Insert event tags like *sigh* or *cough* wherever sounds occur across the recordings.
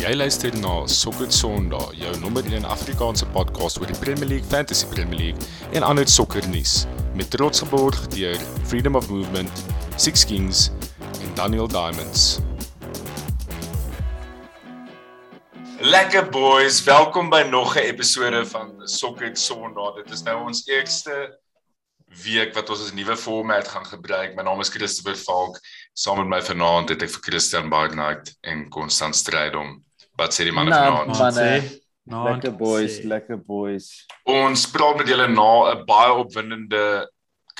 Jy luister na Sokker Sondag, jou nommer 1 Afrikaanse podcast oor die Premier League, Fantasy Premier League en ander sokkernuus met trots geborg deur Freedom of Movement, Six Kings en Daniel Diamonds. Lekker boys, welkom by nog 'n episode van Sokker Sondag. Dit is nou ons eerste week wat ons 'n nuwe format gaan gebruik. My naam is Christopher Falk. Saam met my vanaand het ek vir Christian Barnard en Constant Strydom. Wat sê die manne Nou, vanaand? manne. Nou, Lekker boys, lekker boys. Ons praat met julle na 'n baie opwindende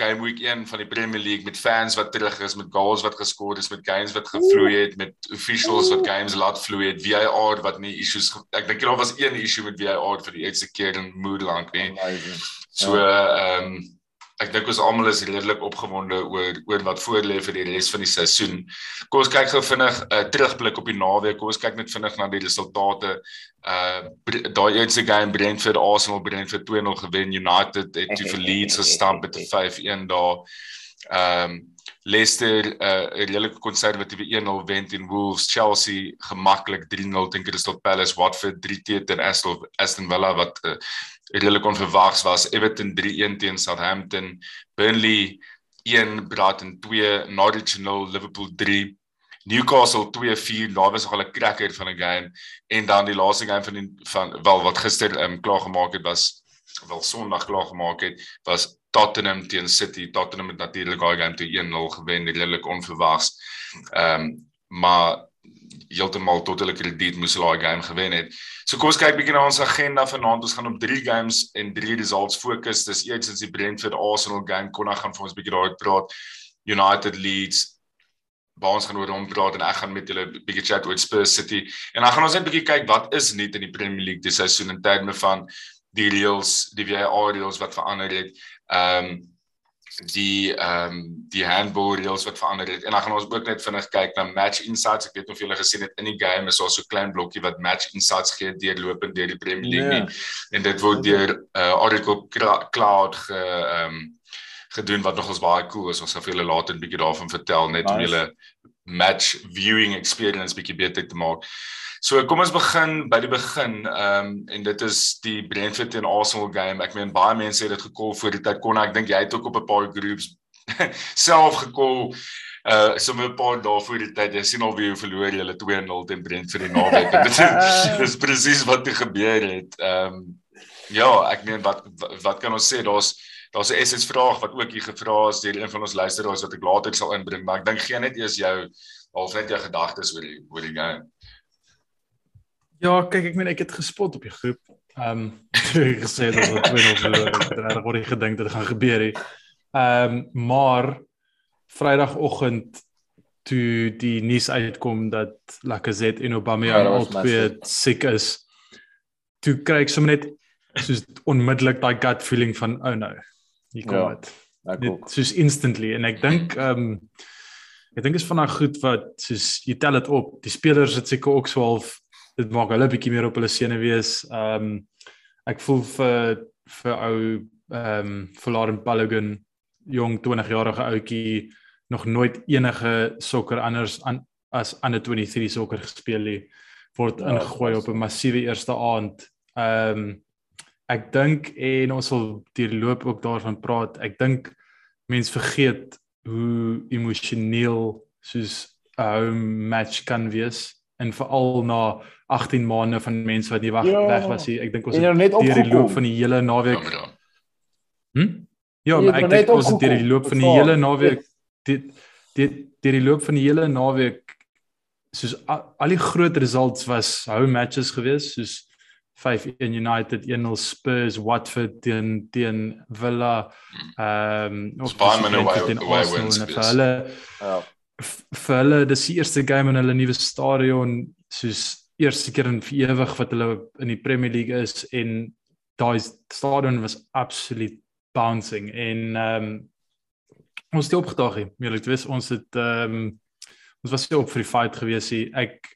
game week 1 van die Premier League met fans wat terug is, met goals wat geskoor is, met games wat gevloei het, met officials wat games laat vloei het, VAR wat nie issues ek dink daar was een issue met VAR vir die eerste keer in moed lank nie. Amazing. So ehm um, ek dink ons almal is redelik opgewonde oor oor wat voorlê vir die res van die seisoen. Kom ons kyk gou vinnig 'n uh, terugblik op die naweek. Kom ons kyk net vinnig na die resultate. Uh daai eerste game Brentford Arsenal Brentford 2-0 gewen. United het toe vir Leeds gestamp met 'n 5-1 daar. Um, Leicester 'n uh, 'n redelike konservatiewe 1-0 wen teen Wolves, Chelsea gemaklik 3-0 teen Crystal Palace, Watford 3-2 teen Aston Villa wat uh, redelik onverwags was. Everton 3-1 teen Southampton, Burnley 1 Brighton 2, Norwich 0, Liverpool 3. Newcastle 2-4, daar was nogal 'n cracker van 'n game en dan die laaste game van die van wel wat gister ehm um, klaar gemaak het was wel Sondag klaar gemaak het was Tottenham teen City. Tottenham het natuurlik daai game toe 1-0 gewen, redelik onverwags. Ehm um, maar heeltemal tot hulle krediet moes hulle daai game gewen het. So kom ons kyk bietjie na ons agenda vanaand. Ons gaan op 3 games en 3 results fokus. Dis eerstens die Brentford Arsenal game. Konna gaan vir ons bietjie daaroor praat. United Leeds waar ons gaan oor hom praat en ek gaan met julle 'n bietjie chat oor Spurs City. En dan gaan ons net bietjie kyk wat is nuut in die Premier League dis seisoen in terme van die reels, die VAR reels wat verander het. Ehm um, die ehm um, die handball reels wat verander het. En dan gaan ons ook net vinnig kyk na match insights. Ek weet nie of julle gesien het in die game is daar so 'n klein blokkie wat match insights gee deurlopend deur die Premier League Ja. nie. En dit word deur uh, Oracle Cloud ge ehm um, gedoen wat nogals baie cool is. Ons gaan vir julle later 'n bietjie daarvan vertel net om Nice. julle match viewing experience bietjie beter te maak. So kom ons begin by die begin. Ehm um, en dit is die Brentford teen Arsenal game. Ek meen baie mense het dit gekol voor die tyd kon ek dink jy het ook op 'n paar groups *laughs* self gekol uh sommer 'n paar dae voor die tyd. Jy sien al wie hoe verloor julle 2-0 teen Brentford die naweek. Dit is *laughs* presies wat het gebeur het. Ehm um, ja, ek meen wat wat, wat kan ons sê? Daar's daar's 'n SS vraag wat ook hier gevra is deur een van ons luisteraars wat ek later sal inbring, maar ek dink gee net eers jou half net jou gedagtes oor die oor die game. Ja, kyk ek meen ek het gespot op die groep. Ehm *laughs* um, gesê dat ons 2-0 verloor het. Ek het regtig oor gedink dit gaan gebeur het. Ehm um, maar Vrydagoggend toe die nuus uitkom dat Lacazette en Ja, Aubameyang ja, albei siek is. Toe kry ek sommer net soos onmiddellik daai gut feeling van oh no. Hier kom Ja. dit. Ek Dit ook. soos instantly en ek dink ehm um, ek dink is van daai goed wat soos jy tel dit op. Die spelers het seker ook so half dit maak hulle bietjie meer op hulle sene wees. Ehm um, ek voel vir vir ou ehm um, Florian Balogun jong 20-jarige ouetjie nog nooit enige sokker anders aan as ander 23 sokker gespeel nie word Ja, ingegooi op 'n massiewe eerste aand. Ehm um, ek dink en ons sal deur loop ook daarvan praat. Ek dink mense vergeet hoe emosioneel soos 'n home match kan wees en veral na 18 maande van mense wat nie weg, Ja. weg was nie. Ek dink ons En het net deur die loop van die hele naweek dan. Hm? Ja, maar het ek dink ons het deur die loop van die hele naweek dit dit deur die loop van die hele naweek soos al, al die groot results was home matches gewees soos 5-1 United, 1-0 Spurs, Watford teen teen Villa. Ehm um, min away- teen away Arsenal en vir hulle Ja. Vir hulle dis die eerste game in hulle nuwe stadion soos eerste keer in vir ewig wat hulle in die Premier League is en daai stadion was absoluut bouncing en ehm um, ons het nie. Eerlik te wees, ons het ehm um, ons was nie op vir die fight gewees nie. Ek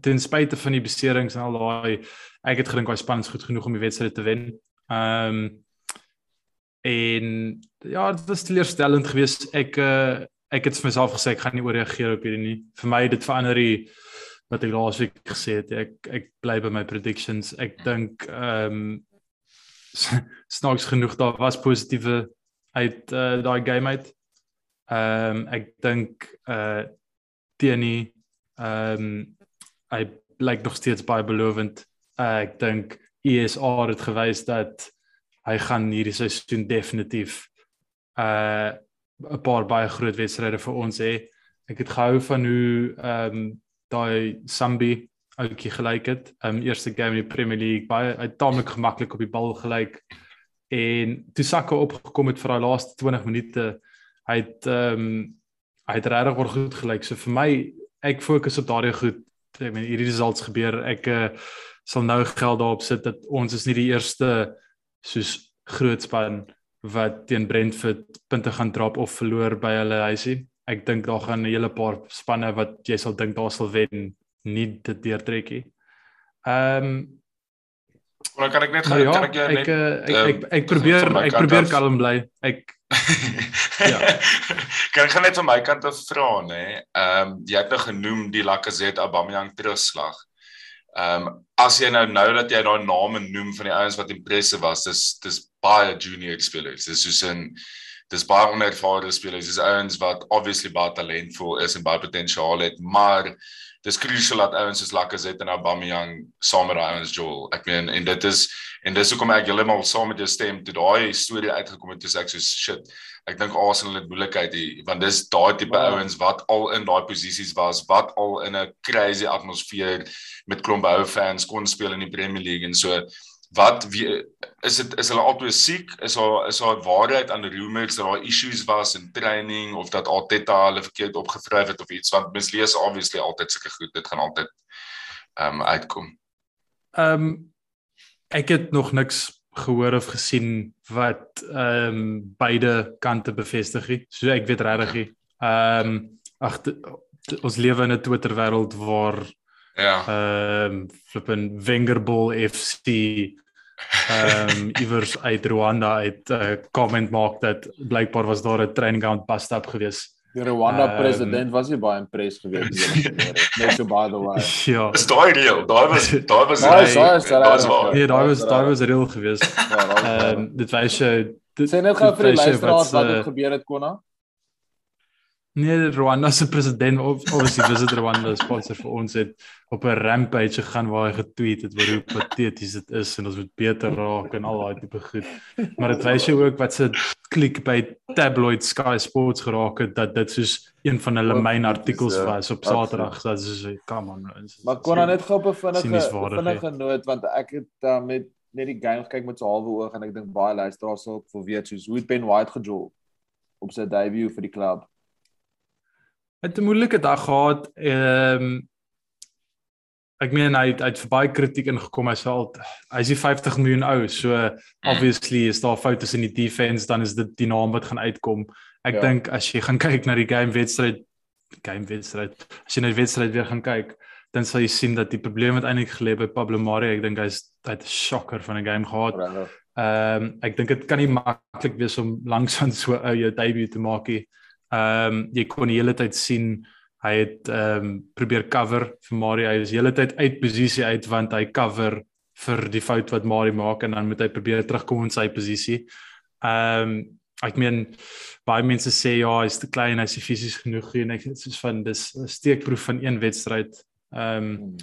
ten spyte van die beserings en al daai ek het gedink daai span is goed genoeg om die wedstryd te wen. Ehm um, en ja, dit was teleurstellend geweest. Ek uh, ek het vir myself gesê ek gaan nie ooreageer op hierdie nie. Vir my dit verander die wat ek laasweek gesê het. Ek ek bly by my predictions. Ek dink ehm um, *laughs* snaaks genoeg daar was positiewe uit uh, daai game uit. Ehm um, ek dink uh eh, Tierney ehm um, hy blyk nog steeds baie belovend. Uh, ek dink ESA het gewys dat hy gaan hierdie seisoen definitief uh 'n paar baie groot wedstryde vir ons hê. Ek het gehou van hoe ehm um, daai Sambi ouetjie gelyk het. Ehm um, eerste game in die Premier League baie uit taamlik gemaklik op die bal gelyk en toe Saka opgekom het vir daai laaste 20 minute hy het ehm um, hy het regtig oor goed gelyk. So vir my ek fokus op daardie goed. Ek meen hierdie results gebeur. Ek uh, sal nou geld daarop sit dat ons is nie die eerste soos groot span wat teen Brentford punte gaan drop of verloor by hulle huisie. Ek dink daar gaan 'n hele paar spanne wat jy sal dink daar sal wen nie dit deurtrekkie. Ehm um, Maar kan ek net ja, kan ek jou net ek ek, ek, ek, ek, ek probeer ek probeer af. kalm bly. Ek *laughs* ja. kan ek net van my kant af vra nê. Ehm um, jy het nou genoem die Lacazette Aubameyang terugslag. Ehm um, as jy nou nou dat jy daai name noem van die ouens wat impressive was, dis dis baie junior spelers. Dis soos 'n dis baie onervare spelers. Dis ouens wat obviously baie talentvol is en baie potensiaal het, maar dis crucial dat ouens soos Lacazette en Aubameyang saam met daai ouens Joel. Ek meen en dit is en dis hoekom ek heeltemal saam met jou stem toe daai storie uitgekom het toe ek so shit. Ek dink Arsenal het moeilikheid hier want dis daai tipe wow. ouens wat al in daai posisies was, wat al in 'n crazy atmosfeer met klomp ou fans kon speel in die Premier League en so wat wie, is dit is hulle altyd siek is daar is daar waarheid aan rumors dat daar issues was in training of dat Arteta hulle verkeerd opgevryf het of iets want mens lees obviously altyd sulke goed dit gaan altyd ehm um, uitkom. Ehm um, ek het nog niks gehoor of gesien wat ehm um, beide kante bevestig nie. So ek weet regtig nie. Ehm um, ag ons lewe in 'n Twitter wêreld waar Ja. Ehm um, flippin Wengerball FC ehm um, *laughs* iewers uit Rwanda uit 'n uh, comment maak dat blykbaar was daar 'n training ground bust up gewees. Die Rwanda um, president was nie baie impressed gewees *laughs* nie. Net so by the way. Ja. Is daai real? Daai was daai was Nee, daai was daai was real gewees. Ja, ehm um, dit wys jy Sê net gou vir die luisteraars wat het uh, gebeur het Konna. Nee, Rwanda se president obviously visit Rwanda sponsor vir ons het op 'n rampage gegaan waar hy getweet het oor hoe pateties dit is en ons moet beter raak en al daai tipe goed. Maar dit wys jou ook wat se klik by tabloid Sky Sports geraak het dat dit soos een van hulle myn artikels was op Saterdag. So dit is come on. Maar kon dan net gou 'n vinnige noot want ek het uh, met net die game gekyk met so halwe oog en ek dink baie luisteraars sal ook weet soos hoe Ben White gejol op sy debut vir die klub het 'n moeilike dag gehad. Ehm um, ek meen hy het, hy het baie kritiek ingekom. Hy sê al hy's die 50 miljoen ou. So mm. obviously is daar foute in die defense, dan is dit die naam wat gaan uitkom. Ek ja. dink as jy gaan *laughs* kyk na die game wedstryd game wedstryd, as jy net wedstryd weer gaan kyk, dan sal jy sien dat die probleem het eintlik gelê by Pablo Mari. Ek dink hy's hy't 'n shocker van 'n game gehad. Ehm um, ek dink dit kan nie maklik wees om langs aan so ou jou debut te maak nie. Ehm um, jy kon die hele tyd sien hy het ehm um, probeer cover vir Mario. Hy is hele tyd uit posisie uit want hy cover vir die fout wat Mario maak en dan moet hy probeer terugkom in sy posisie. Ehm um, ek meen baie mense sê ja, hy's te klein, hy's nie fisies genoeg nie en ek sê soos van dis 'n steekproef van een wedstryd. Ehm um,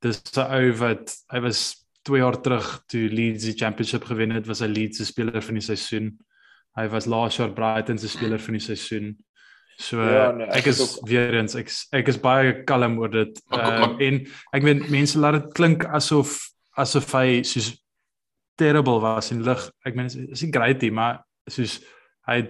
dis 'n ou wat hy was 2 jaar terug toe Leeds die championship gewen het, was hy Leeds se speler van die seisoen. Hy was laas jaar Brighton se speler van die seisoen. So ja, nee, ek, ek is ook... weer eens ek ek is baie kalm oor dit. Uh, en ek weet mense laat dit klink asof asof hy soos terrible was in lig. Ek meen is nie great nie, maar soos hy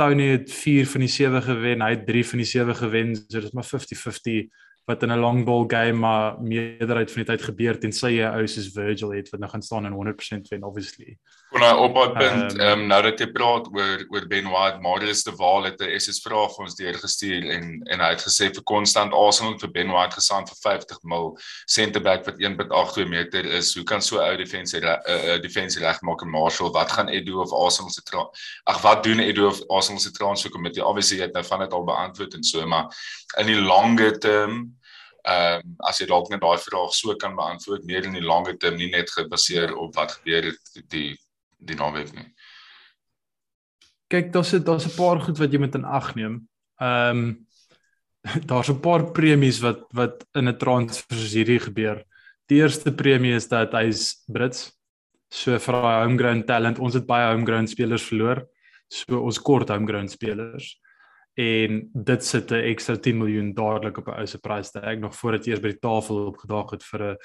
Tony het 4 van die 7 gewen, hy het 3 van die 7 gewen, so dit is maar 50-50 wat in 'n long ball game maar meerderheid van die tyd gebeur tensy jy ou soos Virgil het wat nou gaan staan in 100% wen obviously. Kon nou op op punt ehm um, nou dat jy praat oor oor Ben White, Marius de Waal het 'n SS vraag vir ons deurgestuur en en hy het gesê vir konstant Arsenal vir Ben White gesaan vir 50 mil centerback wat 1.82 meter is. Hoe kan so ou defensie 'n uh, uh, defensie regmaak in Marshall? Wat gaan Edu of Arsenal se Ag wat doen Edu of Arsenal se transfer komitee? Obviously jy het nou van dit al beantwoord en so maar in die lange term Ehm um, as jy dalk net daai vraag so kan beantwoord meer in die lange term nie net gebaseer op wat gebeur het die die naweek nie. Kyk, daar's daar's 'n paar goed wat jy moet in ag neem. Ehm um, *laughs* daar's 'n paar premies wat wat in 'n transfer soos hierdie gebeur. Die eerste premie is dat hy's Brits. So vir daai homegrown talent, ons het baie homegrown spelers verloor. So ons kort homegrown spelers en dit sit 'n ekstra 10 miljoen dadelik op 'n ou se prys tag nog voordat jy eers by die tafel opgedaag het vir 'n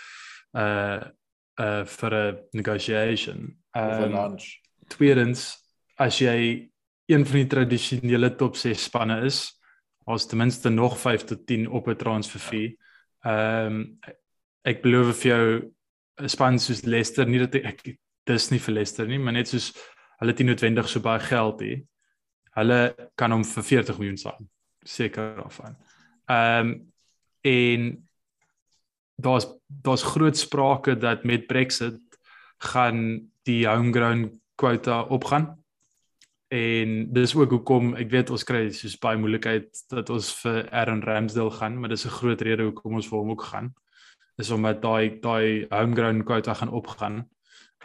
uh uh vir 'n negotiation. Um, tweedens as jy een van die tradisionele top 6 spanne is, ons ten minste nog 5 tot 10 op 'n transfer fee. Ehm um, ek beloof vir jou 'n span soos Leicester, nie dat ek, ek dis nie vir Leicester nie, maar net soos hulle het nie noodwendig so baie geld hê hulle kan hom vir 40 miljoen saam seker afaan. Ehm um, en daar's daar's groot sprake dat met Brexit gaan die homegrown quota opgaan. En dis ook hoekom ek weet ons kry soos baie moeilikheid dat ons vir Aaron Ramsdale gaan, maar dis 'n groot rede hoekom ons vir hom ook gaan. Is omdat daai daai homegrown quota gaan opgaan.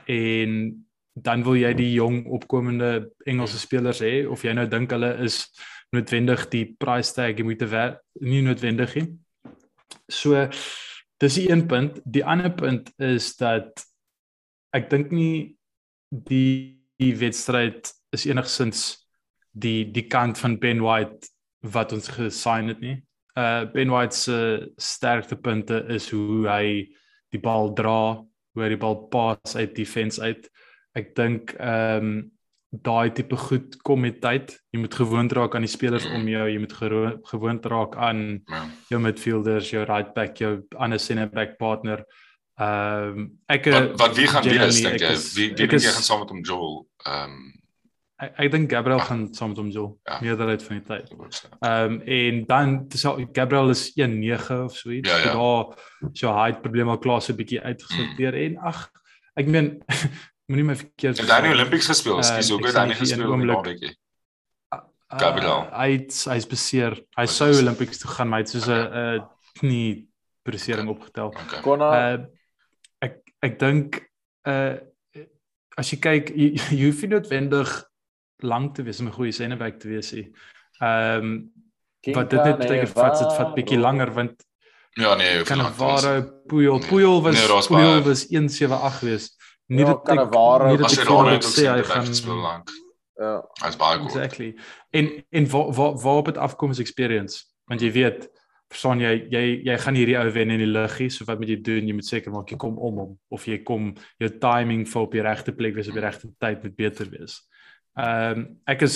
En dan wil jy die jong opkomende Engelse spelers hê of jy nou dink hulle is noodwendig die price tag jy moet nie noodwendig nie. So dis die een punt. Die ander punt is dat ek dink nie die die wedstryd is enigsins die die kant van Ben White wat ons gesign het nie. Uh Ben White se sterktepunte is hoe hy die bal dra, hoe hy die bal pas uit defense uit ek dink ehm um, daai tipe goed kom met tyd. Jy moet gewoond raak aan die spelers om jou, jy moet gewoond raak aan ja. jou midfielders, jou right back, jou ander center back partner. Ehm um, ek wat, wat wie gaan wees dink jy? Wie wie dink jy gaan saam met hom Joel? Ehm um, ek, ek dink Gabriel ah, gaan saam met hom Joel. Ja. Meerderheid van die tyd. Ehm um, en dan dis Gabriel is 1.9 of so iets. Ja, ja. Daar so height probleme al klaar so 'n bietjie uitgesorteer mm. en ag ek meen *laughs* moenie my verkeerd verstaan. Het hy nie Olympics gespeel? Ekskuus, uh, hoe het hy nie gespeel in Noordweke? Gabriel. Uh, hy hy's beseer. Hy sou Olympics toe gaan, maar hy het soos 'n okay. 'n knie besering opgetel. Okay. Konna uh, ek ek dink uh as jy kyk jy, *laughs* jy hoef nie noodwendig lank te wees om 'n goeie centerback te wees nie. Ehm um, wat dit net beteken vat dit vat bietjie langer want Ja nee, kan ware Puyol Puyol was nee, Puyol was 178 geweest nie ja, dat ek ware as jy daar net sê hy gaan speel lank. Ja. As baie goed. Exactly. En en waar waar waar op dit afkom is experience. Want jy weet, verstaan jy jy jy gaan hierdie ou wen in die luggie, so wat moet jy doen? Jy moet seker maak jy kom om hom of jy kom jou timing vir op die regte plek wees op die regte tyd moet beter wees. Ehm um, ek is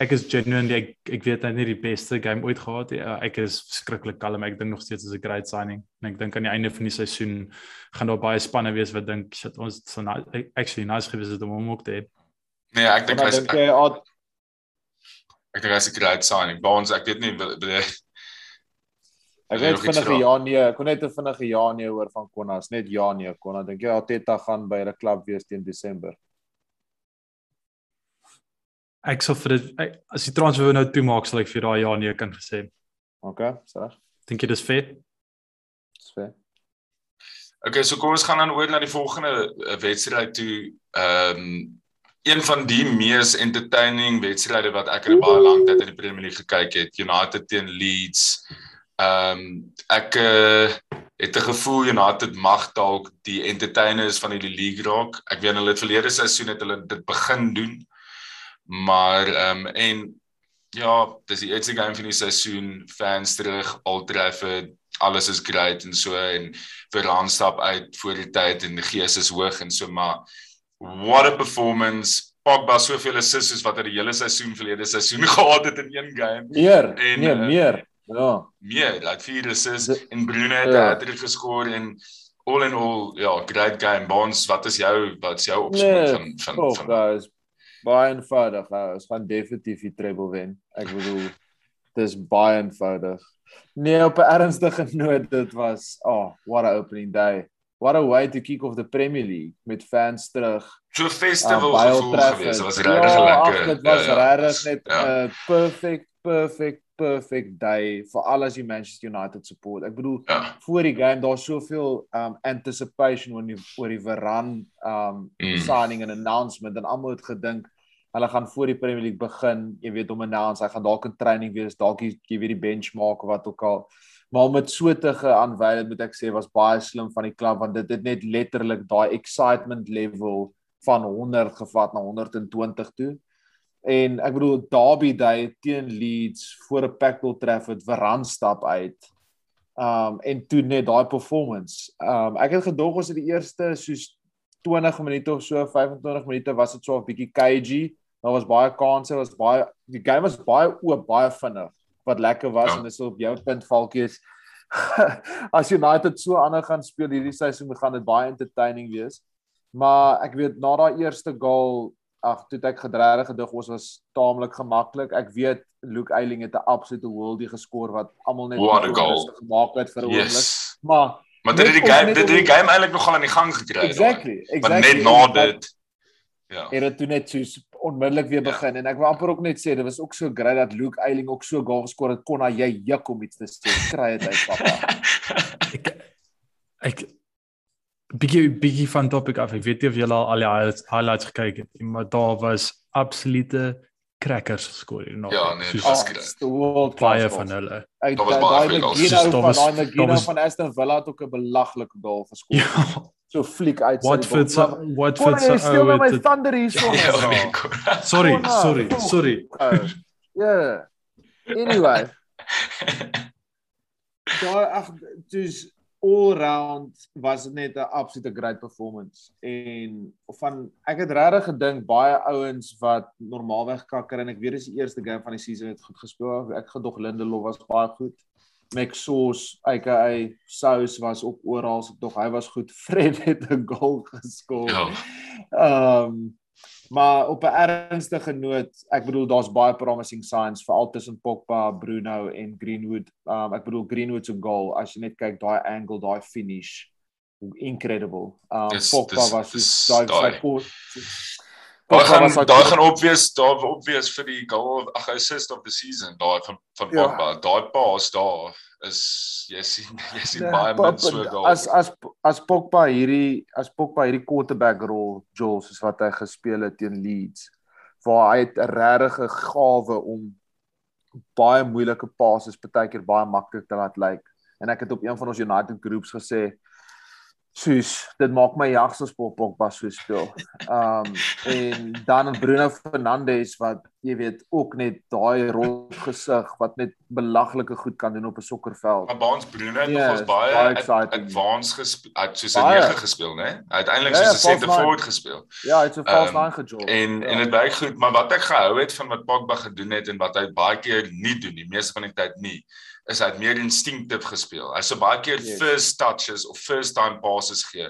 ek is genuinely ek, ek weet hy het nie die beste game ooit gehad nie. Ek is skrikkelik kalm. Ek dink nog steeds is 'n great signing. En ek dink aan die einde van die seisoen gaan daar baie spanne wees wat dink shit ons so nice, actually nice gewees het om hom ook te hê. Nee, ek dink hy is ek, ek dink hy is 'n great signing. Bonds, ek weet nie bedoel Ek weet vinnige ja nee, ek kon net 'n vinnige ja nee hoor van Konas, net ja nee, Konas. Dink jy Arteta gaan by 'n klub wees teen Desember? Ek sal vir dit as die transfer nou toe maak sal ek vir daai ja nee kan gesê. OK, sê. Dink jy dis fair? Dis fair. OK, so kom ons gaan dan oor na die volgende eh, wedstryd toe. Ehm um, een van die mees entertaining wedstryde wat ek in baie lank tyd in die Premier League gekyk het, United teen Leeds. Ehm um, ek uh, het 'n gevoel United mag dalk die entertainers van die league raak. Ek weet hulle het verlede seisoen het hulle dit begin doen. Maar ehm um, en ja, dis die eerste game van die seisoen, fans terug, Old Trafford, alles is great en so en vir Randstad uit voor die tyd en die gees is hoog en so maar what a performance. Pogba soveel assists soos wat hy die hele seisoen verlede seisoen *laughs* gehad het in een game. Meer. En nee, uh, meer. Ja. Meer, like vier assists en Bruno het ja. het geskor en all in all ja, great game. Bonds, wat is jou wat is jou opsomming nee, van van van, van guys, baie eenvoudig. Uh, ons gaan definitief die treble wen. Ek bedoel dis baie eenvoudig. Nee, op 'n ernstige *laughs* noot, dit was oh, what a opening day. What a way to kick off the Premier League met fans terug. So festival uh, gevoel geweest. Dit was regtig ja, lekker. Dit was ja, ja. regtig net 'n ja. uh, perfect perfect perfect day vir al as jy Manchester United support. Ek bedoel Ja. voor die game daar's soveel um anticipation oor die oor die Varane um Mm. signing en announcement en almal het gedink hulle gaan voor die Premier League begin, jy weet om announce, hy gaan dalk in training wees, dalk jy jy weet die benchmark of wat ook al. Maar om dit so te geaanwy, moet ek sê was baie slim van die klub want dit het net letterlik daai excitement level van 100 gevat na 120 toe. En ek bedoel Derby Day teen Leeds voor 'n Packard Trafford verran stap uit. Um en toe net daai performance. Um ek het gedog ons het die eerste soos 20 minute of so 25 minute was dit so 'n bietjie cagey. Daar was baie kansse, was baie die game was baie oop, baie vinnig wat lekker was Ja. en dis op jou punt Falkies. *laughs* As United so aanhou gaan speel hierdie seisoen, gaan dit baie entertaining wees. Maar ek weet na daai eerste goal, ag, toe het ek gedreig gedog ons was taamlik gemaklik. Ek weet Luke Ayling het 'n absolute worldie geskor wat almal net What a goal. onrustig gemaak het vir 'n oomblik. Yes. Maar Maar dit het die game dit het die game eintlik nogal aan die gang gekry. exactly, exactly. Maar net na En dat- dit ja. het dit toe net so onmiddellik weer Ja. begin en ek wil amper ook net sê dit was ook so great dat Luke Ayling ook so goal geskor het kon hy jy juk om iets te sê kry dit uit papa *laughs* Ek ek bietjie bietjie van topic af. Ek weet nie of julle al al die highlights, highlights gekyk het nie, maar daar was absolute crackers geskor hierna. Ja, nee, oh, the world baie van hulle. Daar was baie goals. Daar van was- daai daar van Aston Villa het ook 'n belaglike goal geskor Ja, so fliek uit Watford se. Watford Kon jy se steel nou ou my het thunder hierso Ja, man? nee, kom. Sorry, sorry, kom. sorry. Oh, Ja. Anyway, *laughs* daai ag dis all round was dit net 'n absolute great performance en van ek het regtig gedink baie ouens wat normaalweg kakker en ek weet dis die eerste game van die season het goed gespeel. Ek gedog Lindelof was baie goed. Maxos aka Sous was ook oral, ek dog hy was goed. *laughs* Fred het 'n goal geskor. Ja. Ehm um, maar op 'n ernstige noot, ek bedoel daar's baie promising signs veral tussen Pogba, Bruno en Greenwood. Um, ek bedoel Greenwood se goal as jy net kyk daai angle, daai finish, incredible. Um, Dis- Pogba dis- was so daai daai. Daai gaan like- daai gaan opwees, daar opwees vir die goal ag assist of the season daai van van Ja. Pogba. Daai pass daar is jy sien *laughs* jy sien Nee, baie min so goals. As as as Pogba hierdie as Pogba hierdie quarterback rol Jules soos wat hy gespeel het teen Leeds waar hy 'n regte gawe om baie moeilike passes partykeer baie maklik te laat lyk. En ek het op een van ons United groups gesê soos dit maak my jags as Pogba so speel. Um en dan Bruno Fernandes wat jy weet ook net daai rol gesig wat net belaglike goed kan doen op 'n sokkerveld. Maar Baans Bruno het Ja, nogals is baie baie advanced gespeel. Het soos 'n Baie. 9 gespeel, né? Eintlik Ja, ja, soos 'n center false forward gespeel. Ja, hy het so false Ehm, nine gejol. En ja. en dit werk goed, maar wat ek gehou het van wat Pogba gedoen het en wat hy baie keer nie doen nie, meeste van die tyd nie, is hy het meer instinctief gespeel. Hy sou baie keer Yes. first touches of first time passes gee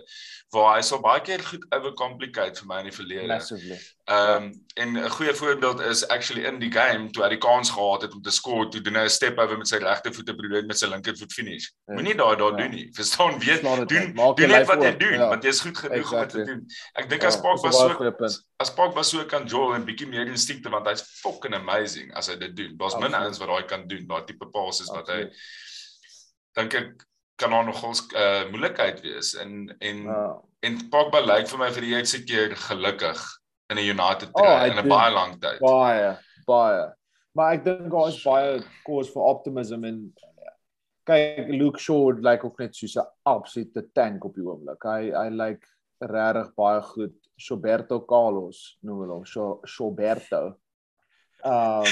waar hy sou baie keer goed overcomplicate vir my in die verlede. massively. Ehm um, en 'n goeie voorbeeld is actually in die game toe hy die kans gehad het om te score, toe doen hy 'n step over met sy regtervoet en probeer met sy linkervoet finish. Ja. Moenie daai daar Ja. doen nie. Verstaan, weet doen. Maak doen net wat jy doen, Ja. want jy's goed genoeg om dit te Exactly. doen. Ek dink Ja, as 'n baie so as Pogba so kan jol en bietjie meer instinkte want hy's fucking amazing as hy dit doen. Daar's min ouens wat daai kan doen, daai tipe passes wat hy dink ek kan daar nogals uh moeilikheid wees en en Ja. en Pogba lyk vir my vir die eerste keer gelukkig in 'n United Oh, in 'n baie lang tyd. Baie, baie. Maar ek dink daar is baie cause for optimism en kyk Luke Shaw lyk like ook net soos 'n absolute tank op die oomblik. Hy hy lyk like regtig baie goed. Roberto Carlos noem hulle hom, Roberto. Um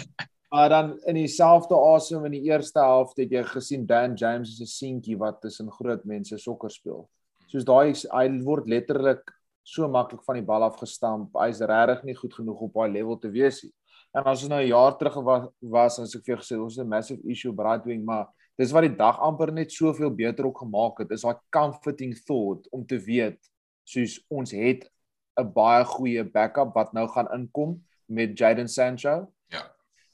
*laughs* maar dan in dieselfde asem in die eerste helfte het jy gesien Dan James is 'n seentjie wat tussen groot mense sokker speel. Soos daai hy word letterlik so maklik van die bal af gestamp. Hy's regtig nie goed genoeg op daai level te wees nie. En as ons nou 'n jaar terug was, was as ek vir jou gesê ons het 'n massive issue right wing, maar dis wat die dag amper net soveel beter ook gemaak het. Is daai comforting thought om te weet soos ons het 'n baie goeie backup wat nou gaan inkom met Jadon Sancho. Ja.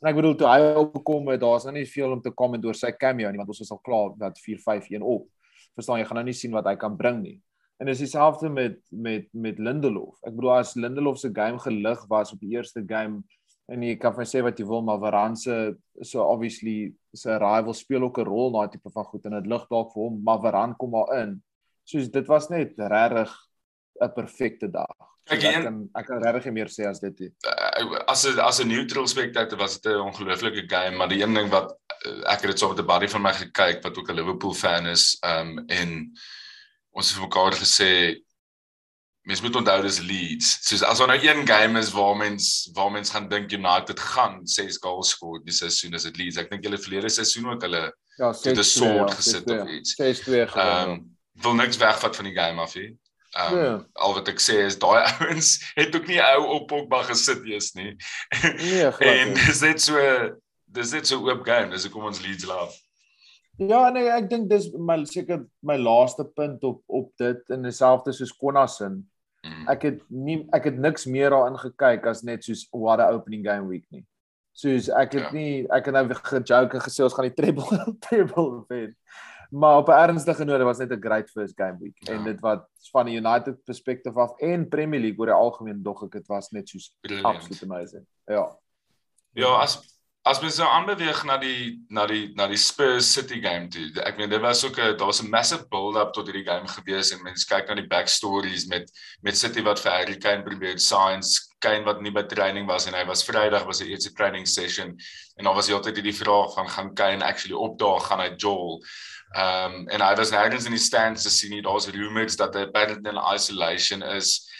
En ek bedoel toe hy opkom het, daar's nou nie veel om te comment oor sy cameo nie want ons is al klaar dat 4-5-1 op. Verstaan jy, gaan nou nie sien wat hy kan bring nie. En dis dieselfde met met met Lindelof. Ek bedoel as Lindelof se game gelig was op die eerste game En jy kan my sê wat jy wil, maar Varane se so obviously sy rival speel ook 'n rol daai tipe van goed en dit lig dalk vir hom, maar Varane kom maar in. So dit was net regtig 'n perfekte dag. So ek kan ek kan regtig nie meer sê as dit nie. uh, as 'n as 'n neutral spectator was dit 'n ongelooflike game, maar die een ding wat uh, ek het dit so met 'n buddy van my gekyk wat ook 'n Liverpool fan is, um en ons het vir mekaar gesê mens moet onthou dis Leeds. Soos as daar nou een game is waar mens waar mens gaan dink United gaan 6 goals skoor die seisoen is dit Leeds. Ek dink hulle verlede seisoen ook hulle Ja, het 'n 6-2, sword ja, gesit 6-2. of iets. 6-2 gewen. Um wil niks wegvat van die game af nie. Um Ja. al wat ek sê is daai *laughs* ouens het ook nie ou op Pogba gesit eers nie. nee, glad *laughs* en nie. dis net so dis net so oop game. Dis hoekom ons Leeds love. Ja, nee, ek dink dis my seker my laaste punt op op dit in dieselfde soos Konasin. Mm. Ek het nie ek het niks meer daarin gekyk as net soos what a opening game week nie. Soos ek het Ja. nie ek het nou gejoke en gesê ons gaan die treble *laughs* treble wen. Maar op 'n ernstige noot, was net 'n great first game week Ja. ja. en dit wat van die United perspektief af en Premier League oor die algemeen dog ek dit was net soos Brilliant. absolute amazing. Ja. Ja, as as mens nou aanbeweeg na die na die na die Spurs City game toe. Ek meen dit was ook 'n daar was 'n massive build-up tot hierdie game gewees en mense kyk na die backstories met met City wat vir Harry Kane probeer signs, Kane wat nie by training was en hy was Vrydag was 'n eerste training session en dan was die altyd hierdie vraag van gaan Kane actually opdaag gaan hy Joel. Ehm um, en hy was nêrens in die stands te sien nie. Daar's rumors dat hy apparently in isolation is.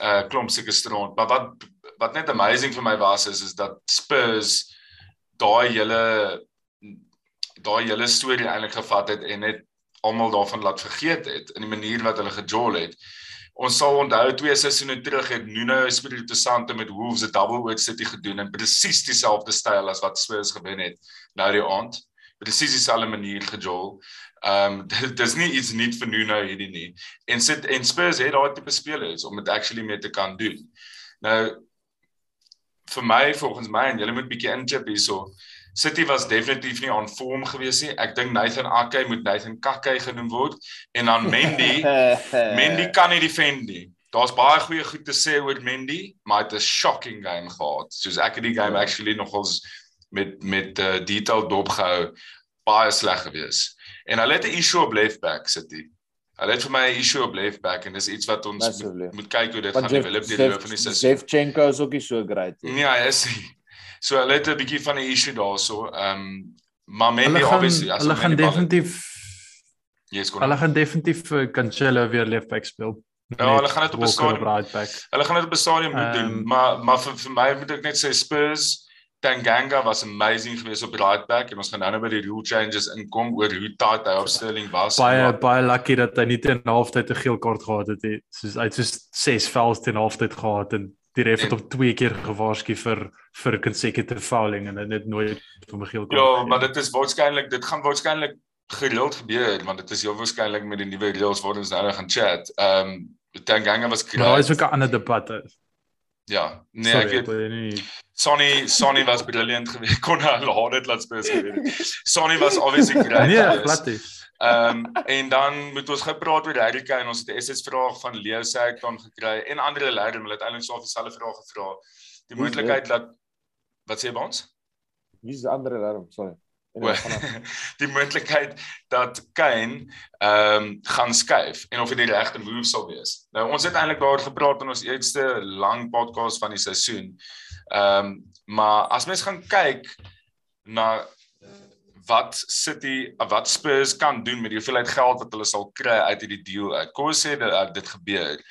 Uh klomp seker strand. Maar wat wat net amazing vir my was is is dat Spurs daai hele daai hele storie eintlik gevat het en net almal daarvan laat vergeet het in die manier wat hulle gejol het. Ons sal onthou twee seisoene terug het Nuno Espirito Santo met Wolves 'n double oor City gedoen in presies dieselfde styl as wat Spurs gewen het nou die aand. Presies dieselfde manier gejol. Ehm um, *laughs* dit dis nie iets nuut vir Nuno hierdie nie. En sit en Spurs het daai tipe spelers om dit actually mee te kan doen. Nou vir my volgens my en julle moet bietjie inchip hierso. City was definitief nie aan vorm gewees nie. Ek dink Nathan Ake moet Nathan Kakke genoem word en dan Mendy. *laughs* Mendy kan nie defend nie. Daar's baie goeie goed te sê oor Mendy, maar het 'n shocking game gehad. Soos ek het die game Ja. actually nogals met met uh, detail dopgehou. Baie sleg gewees. En hulle het 'n issue op left back City. Hulle het vir my 'n issue op left back en dis iets wat ons moet, Massively. moet kyk hoe dit Want gaan Jeff- develop deur die loop van die seisoen. Shevchenko is ook nie so great nie. Nee, hy is nie. So hulle het 'n bietjie van 'n issue daarso. Ehm um, maar Mendy obviously as hulle gaan definitief Yes, hulle gaan definitief vir Cancelo weer left back speel. Ja, hulle gaan dit op 'n stadium- right. Hulle gaan dit op 'n stadium moet doen, Ehm, maar maar vir vir my moet ek net sê Spurs Tanganga was amazing geweest op right back en ons gaan nou nou by die rule changes inkom oor hoe tight hy op Sterling was. Baie Maar- baie lucky dat hy nie teen halftyd 'n geel kaart gehad het nie. Soos hy het soos 6 fouls teen halftyd gehad en die ref het hom twee keer gewaarsku vir vir consecutive fouling en hy het net nooit vir 'n geel kaart. Ja, maar dit is waarskynlik dit gaan waarskynlik gereeld gebeur want dit is heel waarskynlik met die nuwe reëls waar ons nou nou gaan chat. Ehm um, Tanganga was maar daar is great. ook 'n ander debat. Ja, nee, Sorry, ek jy nie Sonny Sonny was brilliant geweest. *laughs* Kon hy laat dit laat Spurs gewen. Sonny was obviously great. Nee, glad nie. Ehm um, en dan moet ons gepraat oor Harry Kane. Ons het 'n SS vraag van Leo Sekton gekry en ander leerders, hulle het eintlik so dieselfde vraag gevra. Die moontlikheid dat wat sê by ons? Wie is die ander daarom? Sorry. *laughs* Die moontlikheid dat Kane ehm um, gaan skuif en of dit die regte move sal wees. Nou ons het eintlik daaroor gepraat in ons eerste lang podcast van die seisoen. Ehm um, maar as mens gaan kyk na wat City wat Spurs kan doen met die hoeveelheid geld wat hulle sal kry uit hierdie deal uit. Kom ons sê dat uh, dit gebeur.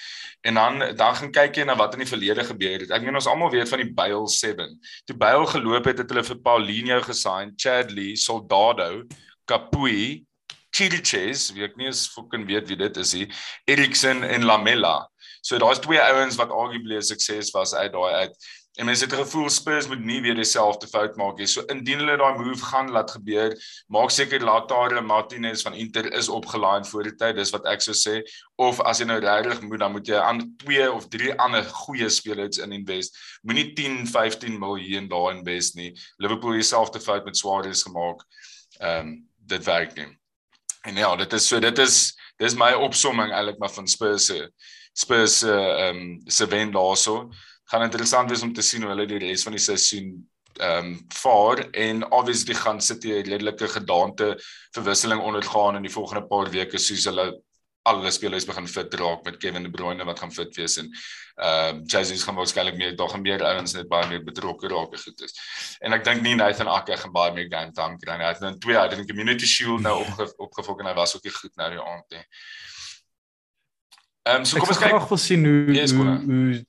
En dan dan gaan kyk jy na wat in die verlede gebeur het. Ek meen ons almal weet van die Bale 7. Toe Bale geloop het, het hulle vir Paulinho gesign, Chadley, Soldado, Capuy, Chiriches, wie ek nie eens fucking weet wie dit is nie, Eriksen en Lamela. So daar's twee ouens wat arguably 'n sukses was uit daai uit. En mense het 'n gevoel Spurs moet nie weer dieselfde fout maak nie. So indien hulle daai move gaan laat gebeur, maak seker Lautaro Martinez van Inter is opgelaai voor die tyd, dis wat ek sou sê. Of as jy nou regtig moet, dan moet jy aan twee of drie ander goeie spelers in invest. Moenie 10, 15 miljoen daar invest nie. Liverpool dieselfde fout met Suarez gemaak. Ehm um, dit werk nie. En ja, dit is so dit is dis my opsomming eintlik maar van Spurs se Spurs se ehm um, se wen daarso. Gaan interessant wees om te sien hoe hulle die res van die seisoen ehm um, vaar en obviously gaan City 'n redelike gedaante verwisseling ondergaan in die volgende paar weke soos hulle alle spelers begin fit raak met Kevin De Bruyne wat gaan fit wees en ehm uh, Jesus gaan waarskynlik meer daar gaan meer ouens net baie meer betrokke raak goed is. En ek dink nie Nathan Akke gaan baie meer game time kry nie. Hy het nou twee uit in Community Shield nou opge, opgevolg en hy was ook nie goed nou die aand nie. Ehm um, so ek kom ons kyk. graag wil sien hoe Yes, hoe, hoe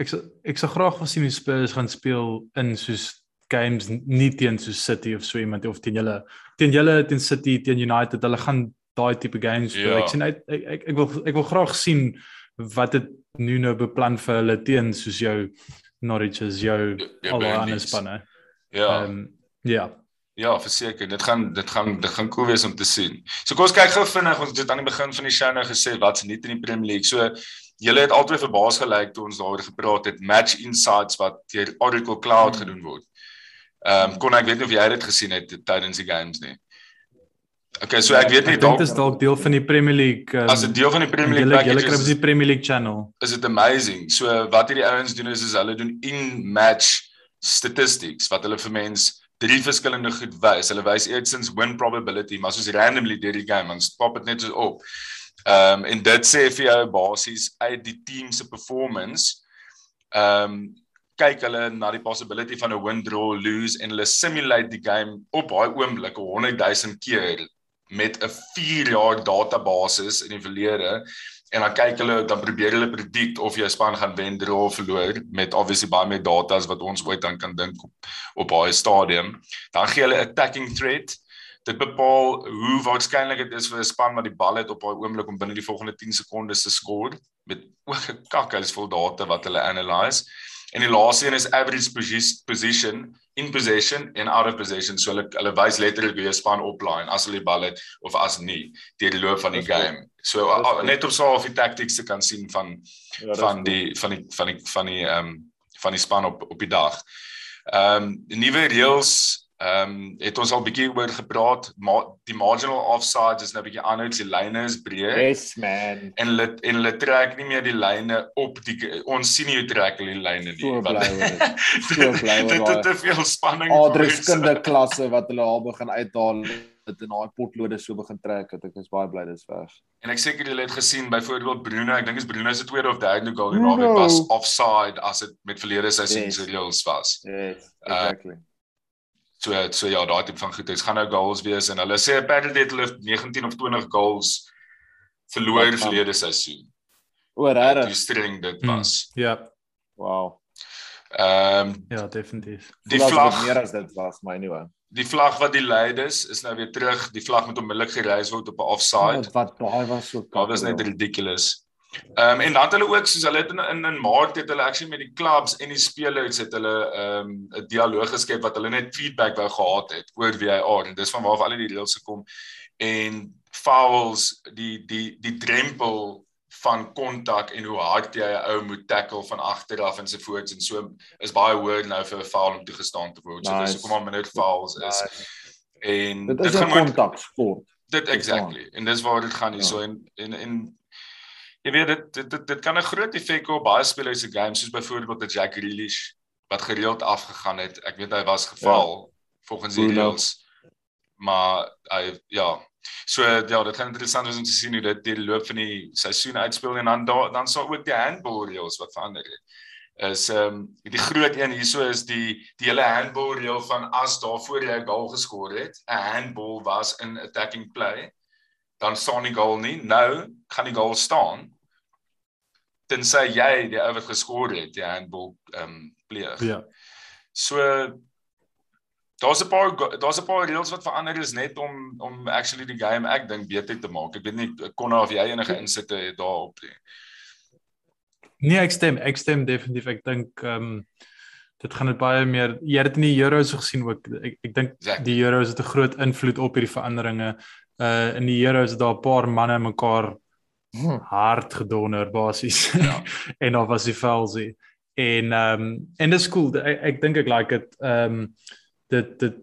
ek sal, ek sal graag wil sien hoe Spurs gaan speel in soos games nie teen so City of so iemand of teen julle teen julle teen City teen United hulle gaan daai tipe games speel. Ja. Ek sien uit ek, ek ek wil ek wil graag sien wat dit Nuno beplan vir hulle teen soos jou Norwich's jou jou al die ander spanne. Ja. Ehm ja. Ja, verseker, dit gaan dit gaan dit gaan cool wees om te sien. So kom ons kyk gou vinnig, ons het aan die begin van die show nou gesê wat's nie in die Premier League. So julle het altyd verbaas gelyk toe ons daaroor gepraat het, match insights wat deur Oracle Cloud Hmm. gedoen word. Ehm um, kon ek weet nie of jy dit gesien het tydens die games nie. Okay, so ek weet nie dalk dit is dalk deel van die Premier League. Um, as 'n deel van die Premier League julle kry packages op die Premier League channel. is dit amazing. So wat hierdie ouens doen is, is hulle doen in match statistics wat hulle vir mens drie verskillende goed wys. Hulle wys eerstens win probability, maar soos randomly deur die game, ons pop dit net so op. Ehm um, en dit sê vir jou basies uit die team se performance. Ehm um, kyk hulle na die possibility van 'n win draw lose en hulle simulate die game op daai oomblik 100 000 keer met 'n 4 jaar database in die verlede en dan kyk hulle dan probeer hulle predict of jou span gaan wen, draw of verloor met obviously baie meer data as wat ons ooit dan kan dink op op daai stadium. Dan gee hulle attacking threat. Dit bepaal hoe waarskynlik dit is vir 'n span wat die bal het op daai oomblik om binne die volgende 10 sekondes te score met ook 'n kakhuis vol data wat hulle analyse. En die laaste een is average posi- position in possession en out of possession. So hulle hulle wys letterlik hoe jy span opline as hulle die bal het of as nie deur die loop van die goed. game. So a- goed. net om so of die tactics te kan sien van Ja, van die van die van die van die ehm um, van die span op op die dag. Ehm um, nuwe reëls ehm um, het ons al bietjie oor gepraat, maar die marginal offside is nou bietjie anders, die lyne is breër Yes man. en hulle en hulle trek nie meer die lyne op die ons sien nie hoe trek hulle die lyne nie. So bly dit. *laughs* So bly oor dit het te veel spanning. Adreskunde klasse wat hulle al begin uithaal dit in daai potlode so begin trek het ek is baie bly dis weg. En ek seker julle het gesien byvoorbeeld Bruno, ek dink is Bruno se tweede of derde goal Bruno. naweek was offside as dit met verlede seisoen Yes. se reëls was. Yes, Uh, exactly. So so ja, daai tipe van goed. Dit gaan nou goals wees en hulle sê apparently het hulle 19 of 20 goals verloor van? verlede seisoen. Oor Hoe regtig. streng dit Hmm. was. Ja, Wow. Ehm ja, definitief. die vlag meer as dit was, maar anyway. die vlag wat die leiders is nou weer terug. Die vlag moet onmiddellik gereis word op 'n offside. Wat wat daai was so Dit was net ridiculous. Ehm um, en dan het hulle ook soos hulle het in in, in Maart het hulle actually met die clubs en die spelers het hulle ehm um, 'n dialoog geskep wat hulle net feedback wou gehad het oor VAR en dis van waar af al die reëls gekom en fouls die die die drempel van kontak en hoe hard jy 'n ou moet tackle van agter af en so voort en so is baie hoër nou vir 'n foul om toegestaan te word. So dis Nice. hoekom al minder fouls is. En Dit is 'n kontak sport. dit exactly en dis waar dit gaan hierso Ja. en en en jy weet dit dit dit, dit kan 'n groot effek hê op baie spelers se games soos byvoorbeeld 'n Jack Grealish wat gereeld afgegaan het. Ek weet hy was geval ja. volgens die Bruno. reëls. Maar hy ja. So ja, dit gaan interessant wees om te sien hoe dit die loop van die seisoen uitspeel en dan daar dan sal ook die handball reëls wat verander het. Is ehm um, die groot een hierso is die die hele handball reël van as daar voor jy 'n goal geskoor het, 'n handball was in attacking play, dan staan die goal nie. Nou gaan die goal staan tensy jy die ou wat geskoor het, die handball ehm um, pleeg. Ja. So daar's 'n paar daar's 'n paar reëls wat verander is net om om actually die game ek dink beter te maak. Ek weet nie kon of jy enige insitte het daarop nie. Nee, ek stem, ek stem definitief. Ek dink ehm um, dit gaan dit baie meer jy het in die Euros gesien ook. Ek ek dink Exactly. die Euros het 'n groot invloed op hierdie veranderinge. Uh in die Euros het daar 'n paar manne mekaar Hm. hard gedonder basies. *laughs* Ja. *laughs* en daar was die velsie. En ehm um, en dis cool. Ek, ek dink ek like dit. Ehm um, dit dit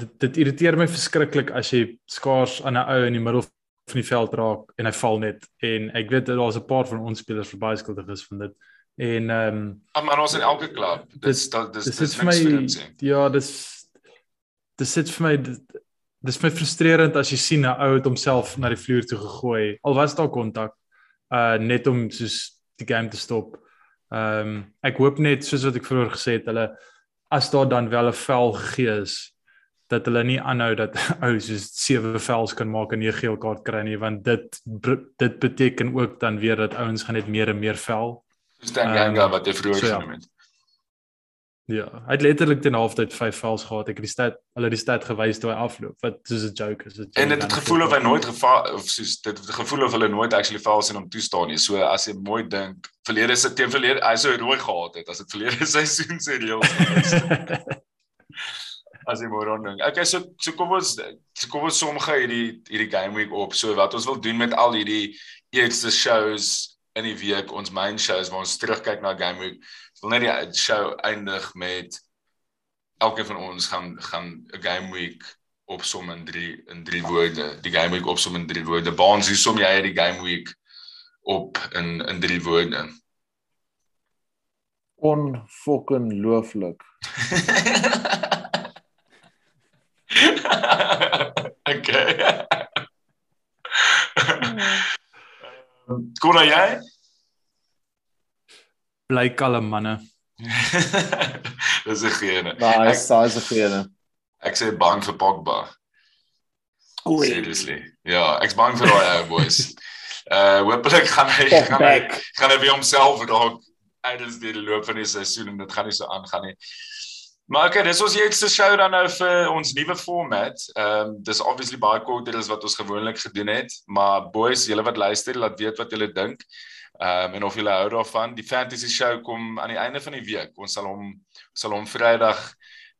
dit dit irriteer my verskriklik as jy skaars aan 'n ou in die middel van die veld raak en hy val net en ek weet daar's 'n paar van ons spelers verbaai skuldig is van dit En ehm um, maar ons in elke klub. Dis dit dis dis dis dit vir vir my ja, dis dis sit vir my dit- dis vir frustrerend as jy sien 'n ou het homself na die vloer toe gegooi. Al was daar kontak uh net om soos die game te stop. Ehm um, ek hoop net soos wat ek vroeër gesê het, hulle as daar dan wel 'n vel gegee is dat hulle nie aanhou dat *laughs* ou soos sewe vels kan maak en 'n geel kaart kry nie want dit dit beteken ook dan weer dat ouens gaan net meer en meer vel. Dis dan ganga Ehm, wat jy vroeër so ja. genoem het. Ja, hy het letterlik ten halftyd 5 vels gehad. Ek het die stat hulle die stat gewys toe hy afloop. Wat soos 'n joke is. En dit het gevoel of hy nooit gevaar of soos dit het gevoel of hulle nooit actually val sien om toe staan nie. So as jy mooi dink, verlede se teen verlede hy sou rooi gehad het as dit verlede *laughs* seisoen se gewees het. *laughs* as jy mooi rond dink. Okay, so so kom ons so kom ons som gou hierdie hierdie game week op. So wat ons wil doen met al hierdie eerste shows in die week, ons main shows waar ons terugkyk na game week. Wil net die show eindig met elkeen van ons gaan gaan 'n game week opsom in drie in drie woorde. Die game week opsom in drie woorde. Baans, hoe som jy die game week op in in drie woorde? Onfucking looflik. *laughs* okay. *laughs* Kom dan jy? Bly kalm manne. *laughs* Dis 'n. Maar hy's hy's 'n gene. Ek sê bang vir Pogba. Oei. Seriously. Ja, ek's bang vir daai ou boys. *laughs* Uh hopelik gaan hy gaan hy gaan hy weer homself raak tydens die loop van die seisoen en dit gaan nie so aangaan nie. Maar okay, dis ons eerste show dan nou vir ons nuwe format. Ehm um, dis obviously baie korter as wat ons gewoonlik gedoen het, maar boys, julle wat luister, laat weet wat julle dink. Ehm um, en of julle hou daarvan. Die fantasy show kom aan die einde van die week. Ons sal hom sal hom Vrydag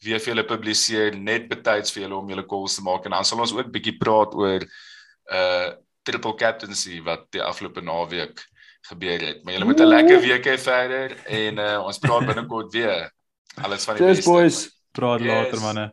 weer vir julle publiseer net betyds vir julle om julle calls te maak en dan sal ons ook bietjie praat oor uh triple captaincy wat die afgelope naweek gebeur het. Maar julle moet 'n lekker week hê verder en uh ons praat binnekort weer. Alles van die Cheers beste. boys. Praat Yes. later manne.